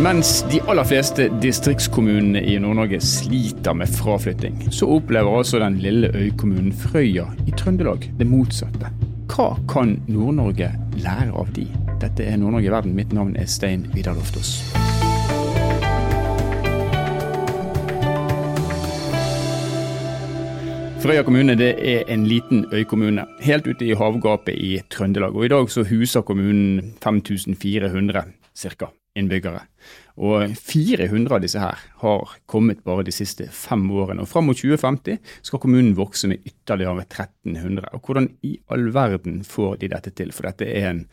Mens de aller fleste distriktskommunene i Nord-Norge sliter med fraflytting, så opplever altså den lille øykommunen Frøya i Trøndelag det motsatte. Hva kan Nord-Norge lære av de? Dette er Nord-Norge i verden. Mitt navn er Stein Vidar Loftaas. Frøya kommune det er en liten øykommune helt ute i havgapet i Trøndelag. og I dag så huser kommunen 5400 ca. innbyggere. Og 400 av disse her har kommet bare de siste fem årene. Og Fram mot 2050 skal kommunen vokse med ytterligere 1300. Og Hvordan i all verden får de dette til? For dette er en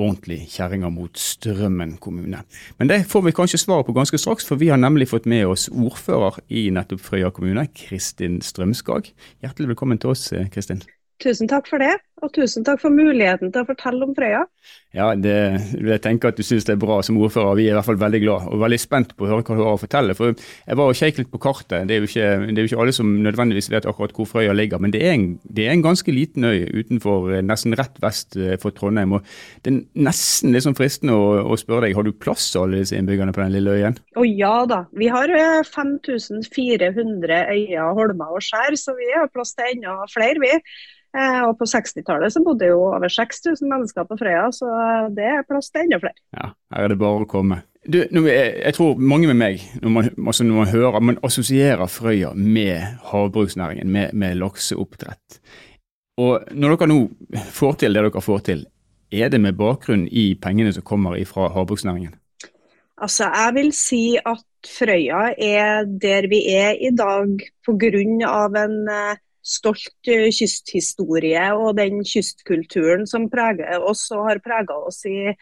ordentlig kjerringa mot strømmen kommune. Men det får vi kanskje svaret på ganske straks, for vi har nemlig fått med oss ordfører i nettopp Frøya kommune, Kristin Strømskag. Hjertelig velkommen til oss, Kristin. Tusen takk for det, og tusen takk for muligheten til å fortelle om Frøya. Ja, det, jeg tenker at du syns det er bra som ordfører. Vi er i hvert fall veldig glad og veldig spent på å høre hva du har å fortelle. For Jeg var og kjekk litt på kartet. Det er, jo ikke, det er jo ikke alle som nødvendigvis vet akkurat hvor Frøya ligger, men det er, en, det er en ganske liten øy utenfor, eh, nesten rett vest eh, for Trondheim. og Det er nesten litt sånn fristende å, å spørre deg, har du plass til alle disse innbyggerne på den lille øyen? Å ja da. Vi har 5400 eh, øyer, holmer og skjær, så vi har plass til enda flere, vi. Og på 60-tallet så bodde jo over 6000 mennesker på Frøya, så det er plass til enda flere. Ja, her er det bare å komme. Du, jeg tror mange med meg, når man, altså når man hører, man assosierer Frøya med havbruksnæringen, med, med lakseoppdrett. Og når dere nå får til det dere får til, er det med bakgrunn i pengene som kommer fra havbruksnæringen? Altså, jeg vil si at Frøya er der vi er i dag pga. en eh, stolt eh, kysthistorie og den kystkulturen som preger oss og har prega oss i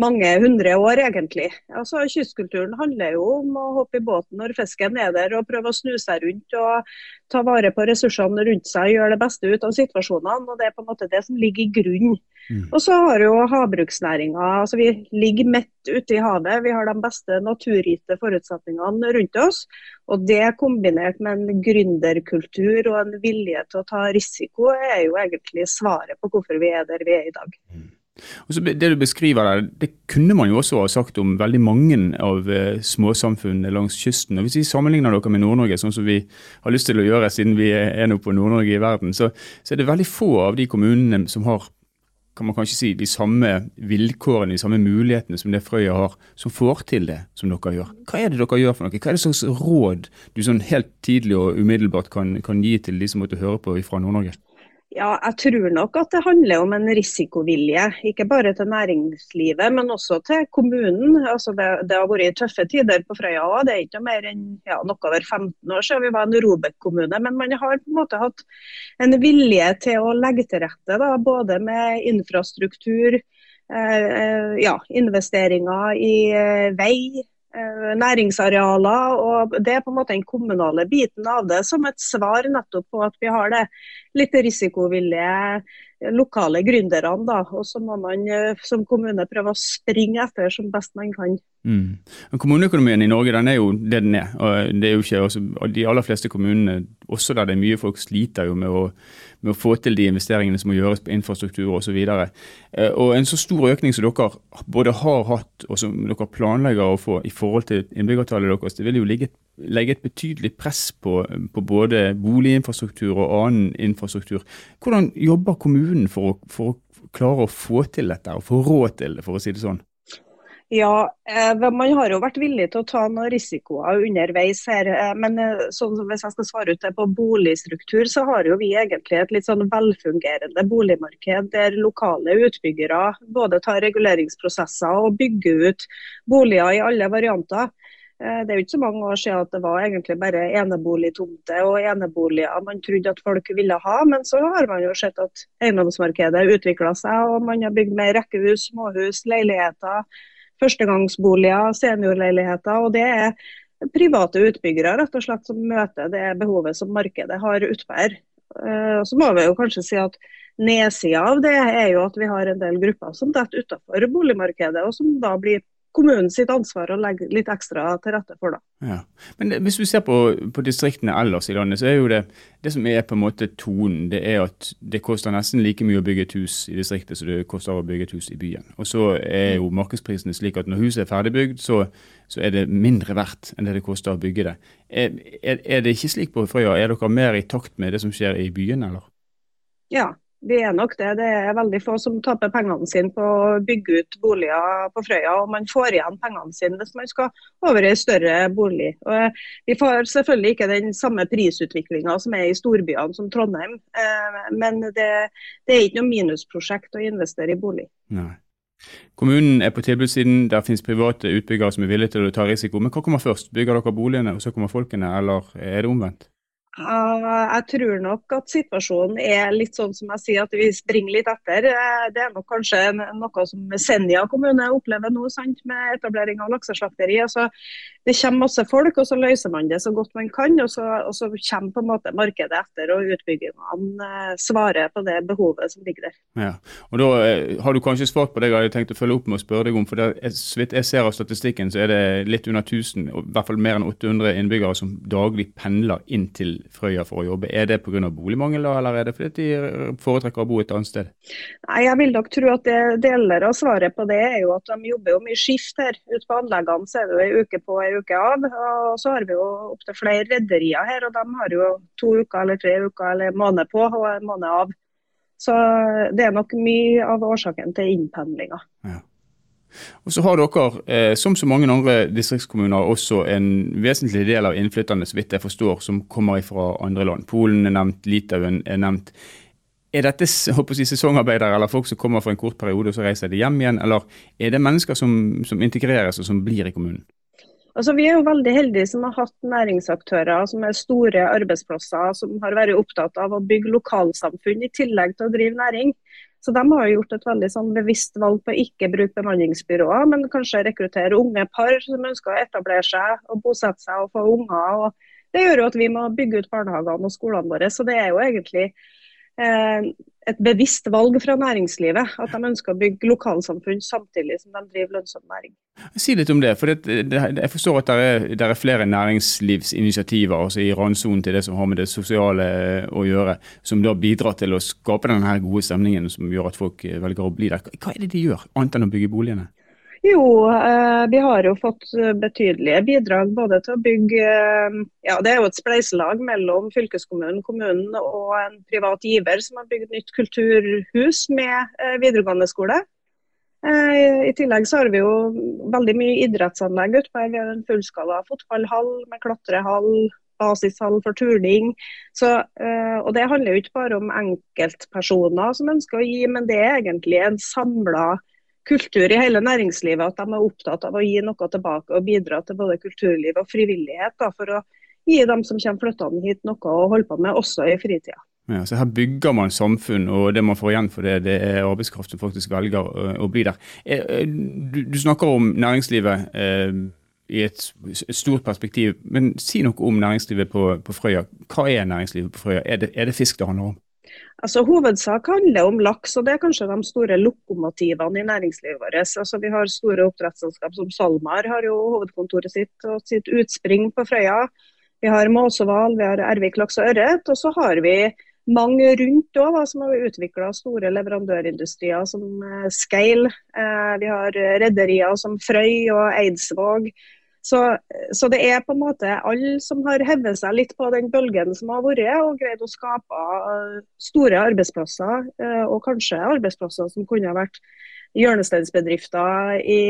mange hundre år, egentlig. Altså, kystkulturen handler jo om å hoppe i båten når fisken er der, og prøve å snu seg rundt og ta vare på ressursene rundt seg, gjøre det beste ut av situasjonene. og Det er på en måte det som ligger i grunnen Mm. Og så har jo havbruksnæringa altså Vi ligger midt ute i havet. Vi har de beste naturgitte forutsetningene rundt oss. Og det kombinert med en gründerkultur og en vilje til å ta risiko, er jo egentlig svaret på hvorfor vi er der vi er i dag. Mm. Og så Det du beskriver der, det kunne man jo også ha sagt om veldig mange av eh, småsamfunnene langs kysten. Og Hvis vi sammenligner dere med Nord-Norge, sånn som vi har lyst til å gjøre siden vi er nå på Nord-Norge i verden, så, så, er det veldig få av de kommunene som har kan man kanskje si, de samme vilkårene, de samme mulighetene som det Frøya har, som får til det som dere gjør. Hva er det dere gjør for noe? Hva er det slags råd du sånn helt tidlig og umiddelbart kan, kan gi til de som måtte høre på fra Nord-Norge? Ja, jeg tror nok at det handler om en risikovilje. Ikke bare til næringslivet, men også til kommunen. Altså det, det, har vært tøffe tider på Frøya òg. Det er ikke mer enn ja, noe over 15 år siden vi var en Robek-kommune. Men man har på en måte hatt en vilje til å legge til rette, da, både med infrastruktur, eh, eh ja, investeringer i eh, vei, næringsarealer. og Det er på en måte den kommunale biten av det, som et svar nettopp på at vi har det litt risikovillige lokale gründerne. da, og Så må man eh, som kommune prøve å springe etter som best man kan. Mm. Kommuneøkonomien i Norge den er jo det den er. og det er jo ikke, også, De aller fleste kommunene, også der det er mye folk, sliter jo med å, med å få til de investeringene som må gjøres på infrastruktur osv. Og, eh, og en så stor økning som dere både har hatt og som dere planlegger å få i forhold til innbyggertallet deres, det vil jo ligge, legge et betydelig press på, på både boliginfrastruktur og annen infrastruktur. Hvordan jobber kommunen for å, for å klare å få til dette og få råd til det, for å si det sånn? Ja, eh, man har jo vært villig til å ta noen risikoer underveis her. Eh, men eh, sånn hvis jeg skal svare ut det på boligstruktur, så har jo vi egentlig et litt sånn velfungerende boligmarked der lokale utbyggere både tar reguleringsprosesser og bygger ut boliger i alle varianter. Det er jo ikke så mange år siden at det var egentlig bare eneboligtomter og eneboliger man trodde at folk ville ha, men så har man jo sett at eiendomsmarkedet utvikla seg, og man har bygd mer rekkehus, småhus, leiligheter førstegangsboliger, seniorleiligheter. og det er private utbyggere rett og slett som møter det behovet som markedet har utpå. Eh, så må vi jo kanskje si at Nedsida av det er jo at vi har en del grupper som detter utenfor boligmarkedet, og som da blir kommunen sitt ansvar å legge litt ekstra til rette for. da. Ja. Men hvis du ser på, på, distriktene ellers i landet, så er jo det det som er på en måte tonen, det er at det koster nesten like mye å bygge et hus i distriktet som det koster å bygge et hus i byen. Og så er jo markedsprisene slik at når huset er ferdigbygd, så, så er det mindre verdt enn det det koster å bygge det. Er, er, er det ikke slik på Frøya? Er dere mer i takt med det som skjer i byen, eller? Ja, vi er nok det. Det er veldig få som taper pengene sine på å bygge ut boliger på Frøya. Og man får igjen pengene sine hvis man skal over i større bolig. Og vi får selvfølgelig ikke den samme prisutviklinga som er i storbyene som Trondheim. Eh, men det, det er ikke noe minusprosjekt å investere i bolig. Nei. Kommunen er på tilbudssiden, der finnes private utbyggere som er villige til å ta risiko. Men hva kommer først? Bygger dere boligene, og så kommer folkene, eller er det omvendt? Jeg tror nok at situasjonen er litt sånn som jeg sier, at vi springer litt etter. Eh, det er nok kanskje noe som Senja kommune opplever nå, sant, med etablering av lakseslakteri. Altså, det kommer masse folk, og så løser man det så godt man kan. Og så, og så kommer på en måte markedet etter, og utbyggingene eh, svarer på det behovet som ligger der. Ja, og Da eh, har du kanskje svart på det jeg hadde tenkt å følge opp med å spørre deg om. for Så vidt jeg ser av statistikken, så er det litt under 1000, i hvert fall mer enn 800 innbyggere som daglig pendler inn til Frøya for å jobbe. Er det pga. boligmangel, eller er det fordi de foretrekker å bo et annet sted? Nei, Jeg vil nok tro at det, deler av svaret på det er jo at de jobber jo mye skift her. Ute på anleggene så er det jo en uke på en uke av. og Så har vi jo opptil flere rederier her, og de har jo to uker eller tre uker eller en måned på og en måned av. Så det er nok mye av årsaken til innpendlinga. Ja. Og så har dere, eh, som så mange andre distriktskommuner, også en vesentlig del av innflytterne, så vidt jeg forstår, som kommer fra andre land. Polen er nevnt, Litauen er nevnt. Er dette jeg, sesongarbeidere eller folk som kommer for en kort periode og så reiser de hjem igjen, eller er det mennesker som, som integreres og som blir i kommunen? Altså, vi er jo veldig heldige som har hatt næringsaktører som er store arbeidsplasser, som har vært opptatt av å bygge lokalsamfunn i tillegg til å drive næring. Så de har gjort et veldig sånn bevisst valg på å ikke bruke bemanningsbyråer, men kanskje rekruttere unge par som ønsker å etablere seg og bosette seg og få unger. Og det gjør jo at vi må bygge ut barnehagene og skolene våre. Så det er jo egentlig Eh, et bevisst valg fra næringslivet. At de ønsker å bygge lokalsamfunn samtidig som de driver lønnsom næring. Si litt om det. for det, det, Jeg forstår at det er, det er, flere næringslivsinitiativer også i randsonen til det som har med det sosiale å gjøre, som da bidrar til å skape denne gode stemningen som gjør at folk velger å bli der. Hva er det de gjør, annet enn å bygge boligene? Jo, eh, vi har jo fått betydelige bidrag både til å bygge eh, ja, Det er jo et spleiselag mellom fylkeskommunen, kommunen og en privat giver som har bygd nytt kulturhus med eh, videregående skole. I tillegg så har vi jo veldig mye idrettsanlegg ute her. Vi har en fullskala fotballhall med klatrehall, basishall for turning. Så, og Det handler jo ikke bare om enkeltpersoner som ønsker å gi, men det er egentlig en samla kultur i hele næringslivet at de er opptatt av å gi noe tilbake og bidra til både kulturliv og frivillighet. Da, for å gi dem som kommer flyttende hit noe å holde på med også i fritida. Ja, så Her bygger man samfunn, og det man får igjen for det, det er arbeidskraft som faktisk velger å, bli der. Eh, eh, du, du, snakker om næringslivet eh, i et, et, stort perspektiv, men si noe om næringslivet på, på Frøya. Hva er næringslivet på Frøya? Er det, er det fisk det handler om? Altså, hovedsak handler om laks, og det er kanskje de store lokomotivene i næringslivet vårt. Altså, vi har store oppdrettsselskap som SalMar har jo hovedkontoret sitt og sitt utspring på Frøya. Vi har måsehval, vi har Ervik laks og ørret. Og så har vi mange rundt òg som har utvikla store leverandørindustrier som eh, Scale. Eh, vi har rederier som Frøy og Eidsvåg. Så, så, det er på en måte alle som har hevet seg litt på den bølgen som har vært, og greid å skape eh, store arbeidsplasser, eh, og kanskje arbeidsplasser som kunne ha vært hjørnesteinsbedrifter i,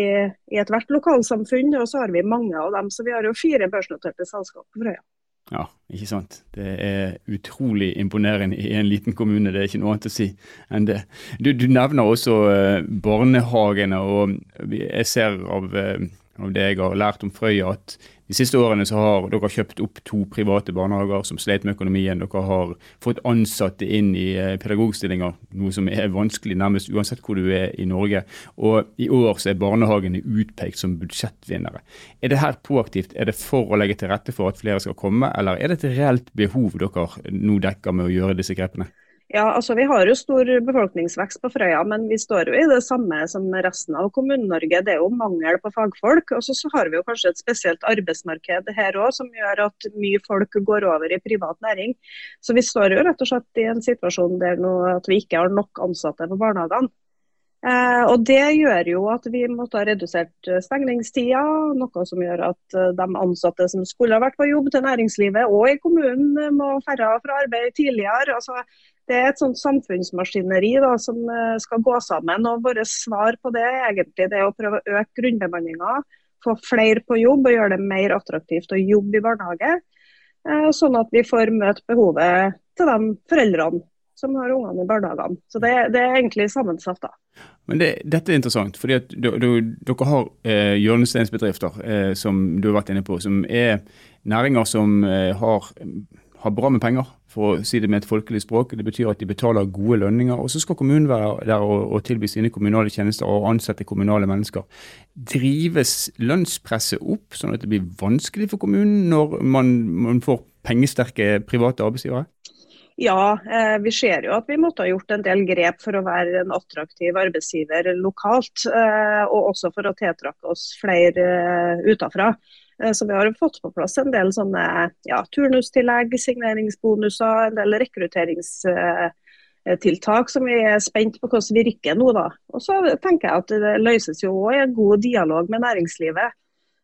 i ethvert lokalsamfunn. Og så har vi mange av dem, så vi har jo fire børsnoterte selskap på Frøya. Ja, ikke sant. Det er utrolig imponerende i en liten kommune. Det er ikke noe annet å si enn det. Du, du nevner også uh, barnehagene, og jeg ser av av det jeg har lært om Frøya, at de siste årene så har dere kjøpt opp to private barnehager som slet med økonomien. Dere har fått ansatte inn i eh, pedagogstillinger, noe som er vanskelig nærmest uansett hvor du er i Norge. Og i år så er barnehagene utpekt som budsjettvinnere. Er det her proaktivt? Er det for å legge til rette for at flere skal komme, eller er det et reelt behov dere nå dekker med å gjøre disse grepene? Ja, altså Vi har jo stor befolkningsvekst på Frøya, men vi står jo i det samme som resten av Kommune-Norge. Det er jo mangel på fagfolk. Og så har vi jo kanskje et spesielt arbeidsmarked her òg, som gjør at mye folk går over i privat næring. Så vi står jo rett og slett i en situasjon der nå at vi ikke har nok ansatte på barnehagene. Eh, og Det gjør jo at vi måtte ha redusert stengningstida, noe som gjør at eh, de ansatte som skulle ha vært på jobb til næringslivet og i kommunen, eh, må færre fra arbeid tidligere. Altså, det er et sånt samfunnsmaskineri da, som skal gå sammen. og Våre svar på det er egentlig det å prøve å øke grunnbemanninga, få flere på jobb og gjøre det mer attraktivt å jobbe i barnehage. Eh, sånn at vi får møte behovet til de foreldrene som har ungene i barnehagene. Så det, det, er egentlig sammensatt. da. Men det, Dette er interessant, du, dere har eh, hjørnesteinsbedrifter eh, som du har vært inne på, som er næringer som eh, har, har, bra med penger, for å si det med et folkelig språk. Det betyr at de betaler gode lønninger. Og så skal kommunen være der og, og tilby sine kommunale tjenester og ansette kommunale mennesker. Drives lønnspresset opp, sånn at det blir vanskelig for kommunen når man, man får pengesterke private arbeidsgivere? Ja, eh, vi ser jo at vi måtte ha gjort en del grep for å være en attraktiv arbeidsgiver lokalt. Eh, og også for å tiltrekke oss flere eh, utenfra. Så vi har fått på plass en del sånne ja, turnustillegg, signeringsbonuser, en del rekrutteringstiltak som vi er spent på hvordan virker nå. da. Og så tenker jeg at Det løses jo òg i en god dialog med næringslivet.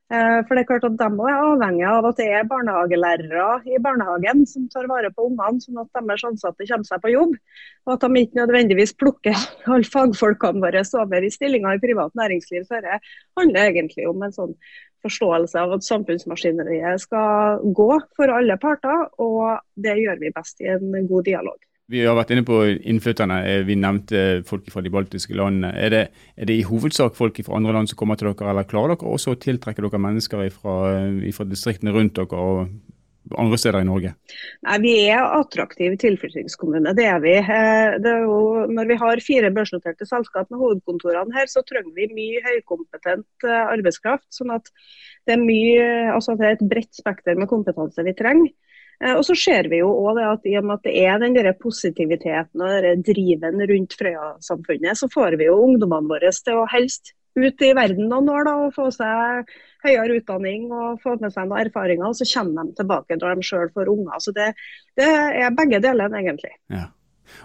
Eh, for det er klart at De er avhengig av at det er barnehagelærere i barnehagen som tar vare på ungene, sånn at deres ansatte kommer seg på jobb. Og at de ikke nødvendigvis plukker alle fagfolkene våre over i stillinger i privat næringsliv. Så det handler egentlig om en sånn forståelse av at samfunnsmaskineriet skal gå for alle parter, og det gjør vi best i en god dialog. Vi har vært inne på innflytterne. Eh, vi nevnte folk fra de baltiske landene. Er det, er det, i hovedsak folk fra andre land som kommer til dere, eller klarer dere også å tiltrekke dere mennesker fra, fra distriktene rundt dere og andre steder i Norge? Nei, Vi er attraktiv tilflyttingskommune, det er vi. Eh, det er jo, når vi har fire børsnoterte selskap med hovedkontorene her, så trenger vi mye høykompetent eh, arbeidskraft. sånn at det er, mye, altså det er et bredt spekter med kompetanse vi trenger. Eh, og så ser vi jo også at i og med at det er den der positiviteten og den driven rundt Frøya-samfunnet, så får vi jo ungdommene våre til å helst ut i verden noen år da, og få seg høyere utdanning og få med seg noen erfaringer. Og så kommer de tilbake når de sjøl får unger. Så det, det, er begge delene, egentlig. Ja.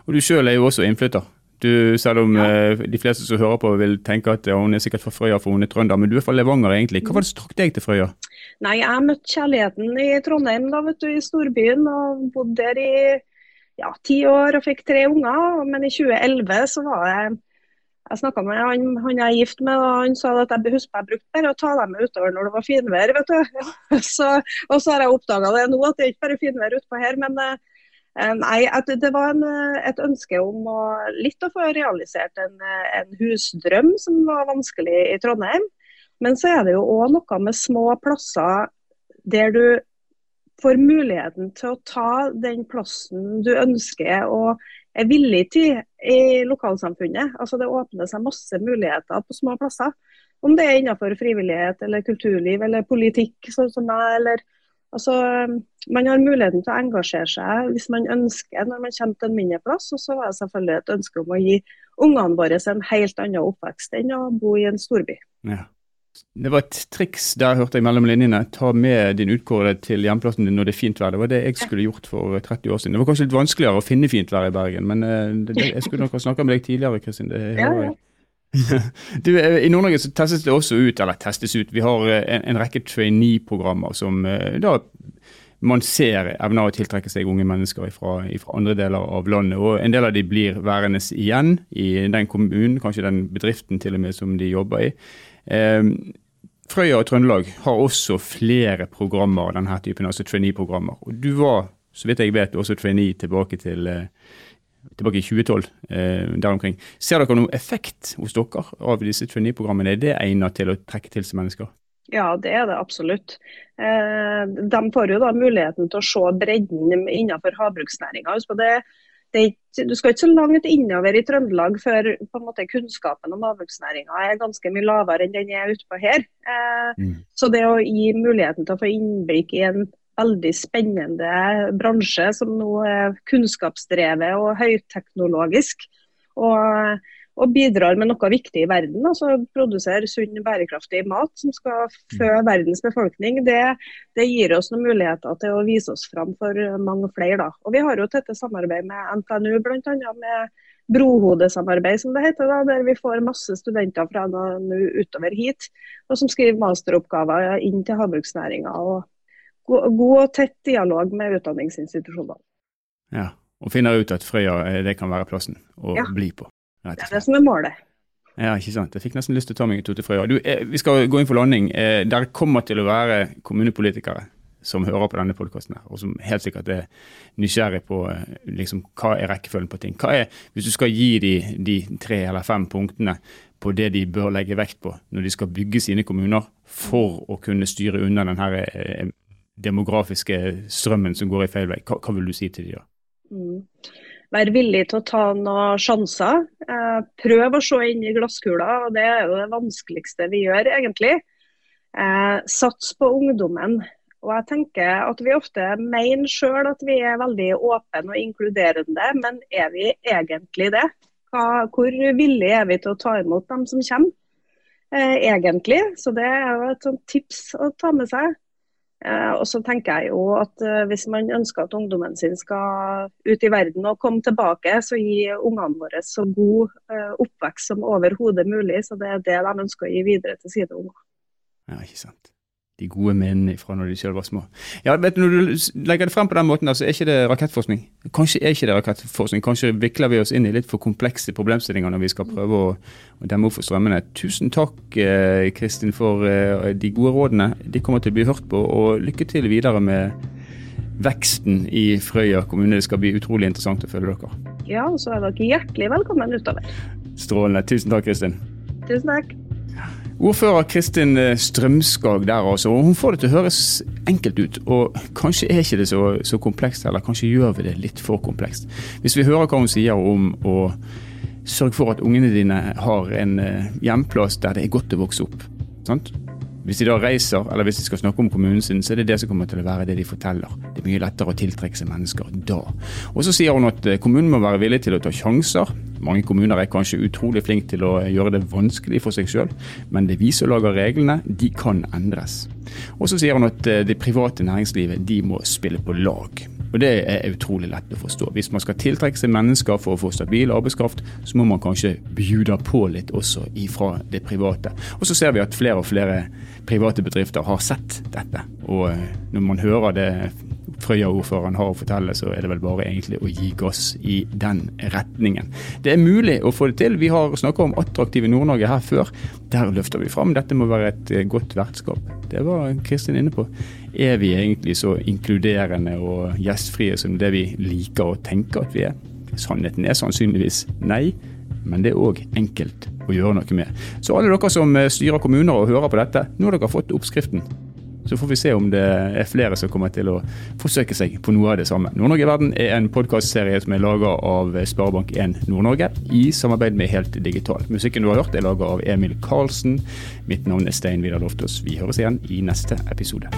Og Du sjøl er jo også innflytter. Du, selv om ja. uh, de fleste som hører på vil tenke at ja, hun er sikkert fra Frøya for hun er trønder, men du er fra Levanger egentlig. Hva var det som trakk deg til Frøya? Nei, Jeg møtte kjærligheten i Trondheim, da, vet du, i storbyen. og Bodde der i ja, ti år og fikk tre unger. Men i 2011 så var jeg jeg snakka med han, han jeg er gift med, og han sa at jeg husker jeg brukte bare å ta dem med utover når det var finvær. vet du. Så, og så har jeg oppdaga det nå, at det er ikke bare finvær utpå her. Men eh, nei, det var en, et ønske om å, litt å få realisert en, en husdrøm som var vanskelig i Trondheim. Men så er det jo òg noe med små plasser der du får muligheten til å ta den plassen du ønsker og er villig til i lokalsamfunnet. Altså Det åpner seg masse muligheter på små plasser. Om det er innenfor frivillighet eller kulturliv eller politikk, sånn som meg. eller altså Man har muligheten til å engasjere seg hvis man ønsker når man kommer til en mindre plass. Og så var det selvfølgelig et ønske om å gi ungene våre en helt annen oppvekst enn å bo i en storby. Ja. Det var et triks der hørte jeg mellom linjene. Ta med din utkårede til hjemplassen din når det er fint vær. Det var det jeg skulle gjort for 30 år siden. Det var kanskje litt vanskeligere å finne fint vær i Bergen, men eh, det, det, jeg skulle nok ha snakka med deg tidligere, Kristin. Det hører jeg. Du, eh, I Nord-Norge så testes det også ut, eller testes ut, vi har eh, en, en rekke trainee-programmer som da man ser evner å tiltrekke seg unge mennesker fra andre deler av landet. og En del av de blir værende igjen i den kommunen, kanskje den bedriften til og med som de jobber i. Eh, Frøya og Trøndelag har også flere programmer av denne typen, altså trainee-programmer. Og Du var, så vidt jeg vet, også trainee tilbake til eh, tilbake i 2012. Eh, der omkring. Ser dere noen effekt hos dere av disse trainee-programmene? Er det egnet til å trekke til seg mennesker? Ja, det er det absolutt. Eh, de får jo da muligheten til å se bredden innenfor havbruksnæringa. Du skal ikke så langt innover i Trøndelag før måte, kunnskapen om havbruksnæringa er ganske mye lavere enn den er utpå her. Eh, mm. Så det å gi muligheten til å få innblikk i en veldig spennende bransje som nå er kunnskapsdrevet og høyteknologisk. Og, og bidrar med noe viktig i verden. altså Produsere sunn, bærekraftig mat som skal fø mm. verdens befolkning. Det, det, gir oss noen muligheter til å vise oss fram for mange flere. Da. Og Vi har jo tette samarbeid med NTNU, bl.a. med brohodesamarbeid, som det heter, da, der vi får masse studenter fra NTNU utover hit, og som skriver masteroppgaver inn til havbruksnæringa. God og tett dialog med utdanningsinstitusjonene. Ja, og finner ut at Frøya eh, det kan være plassen å ja. bli på. Det er det som er målet. Ja, ikke sant. Jeg fikk nesten lyst til å ta meg en tur til Frøya. Eh, vi skal gå inn for landing. Eh, der kommer til å være kommunepolitikere som hører på denne podkasten, og som helt sikkert er nysgjerrig på eh, liksom, hva er rekkefølgen på ting. Hva er, Hvis du skal gi de, de tre eller fem punktene på det de bør legge vekt på når de skal bygge sine kommuner for å kunne styre unna den her eh, demografiske strømmen som går i feil vei, hva, hva vil du si til de da? Mm. Være villig til å ta noen sjanser. Eh, prøv å se inn i glasskula, og det er jo det vanskeligste vi gjør, egentlig. Eh, sats på ungdommen. Og jeg tenker at Vi ofte mener selv at vi er veldig åpne og inkluderende, men er vi egentlig det? Hvor villige er vi til å ta imot dem som kommer? Eh, egentlig. Så det er jo et tips å ta med seg. Eh, og så tenker jeg jo at eh, Hvis man ønsker at ungdommen sin skal ut i verden og komme tilbake, så gi ungene våre så god eh, oppvekst som overhodet mulig. Så det er det de ønsker å gi videre til sine unger. Ja, ikke sant de gode minnene fra når de selv var små. Ja, vet du, Når du legger det frem på den måten, så er ikke det rakettforskning. Kanskje er ikke det rakettforskning. Kanskje vikler vi oss inn i litt for komplekse problemstillinger når vi skal prøve å, å demme opp for strømmene. Tusen takk, eh, Kristin, for eh, de gode rådene. De kommer til å bli hørt på. Og lykke til videre med veksten i Frøya kommune. Det skal bli utrolig interessant å følge dere. Ja, og så er dere hjertelig velkommen utover. Strålende. Tusen takk, Kristin. Tusen takk. Ordfører Kristin eh, Strømskag der, altså. og Hun får det til å høres enkelt ut. Og kanskje er ikke det så, så komplekst, eller kanskje gjør vi det litt for komplekst. Hvis vi hører hva hun sier om å sørge for at ungene dine har en eh, hjemplass der det er godt å vokse opp. Sant? Hvis de da reiser, eller hvis de skal snakke om kommunen sin, så er det det som kommer til å være det de forteller. Det er mye lettere å tiltrekke seg mennesker da. Og så sier hun at eh, kommunen må være villig til å ta sjanser. Mange kommuner er kanskje utrolig flinke til å gjøre det vanskelig for seg sjøl, men det er vi som lager reglene, de kan endres. Og så sier hun at eh, det private næringslivet de må spille på lag. Og Det er utrolig lett å forstå. Hvis man skal tiltrekke seg mennesker for å få stabil arbeidskraft, så må man kanskje bjuda på litt også ifra det private. Og så ser vi at flere og flere private bedrifter har sett dette. Og eh, når man hører det Frøya-ordføreren har å fortelle, så er det vel bare egentlig å gi gass i den retningen. Det er mulig å få det til. Vi har snakka om attraktive Nord-Norge her før. Der løfter vi fram. Dette må være et eh, godt vertskap. Det var Kristin inne på. Er vi egentlig så inkluderende og gjestfrie som det vi liker å tenke at vi er? Sannheten er sannsynligvis nei, men det er òg enkelt å gjøre noe med. Så alle dere som eh, styrer kommuner og hører på dette, nå har dere fått oppskriften. Så får vi se om det er flere som kommer til å forsøke seg på noe av det samme. Nord-Norge i verden er en podkastserie som er laga av Sparebank1 Nord-Norge i samarbeid med Helt Digital. Musikken du har hørt er laga av Emil Karlsen. Mitt navn er Stein Vidar Loftaas. Vi høres igjen i neste episode.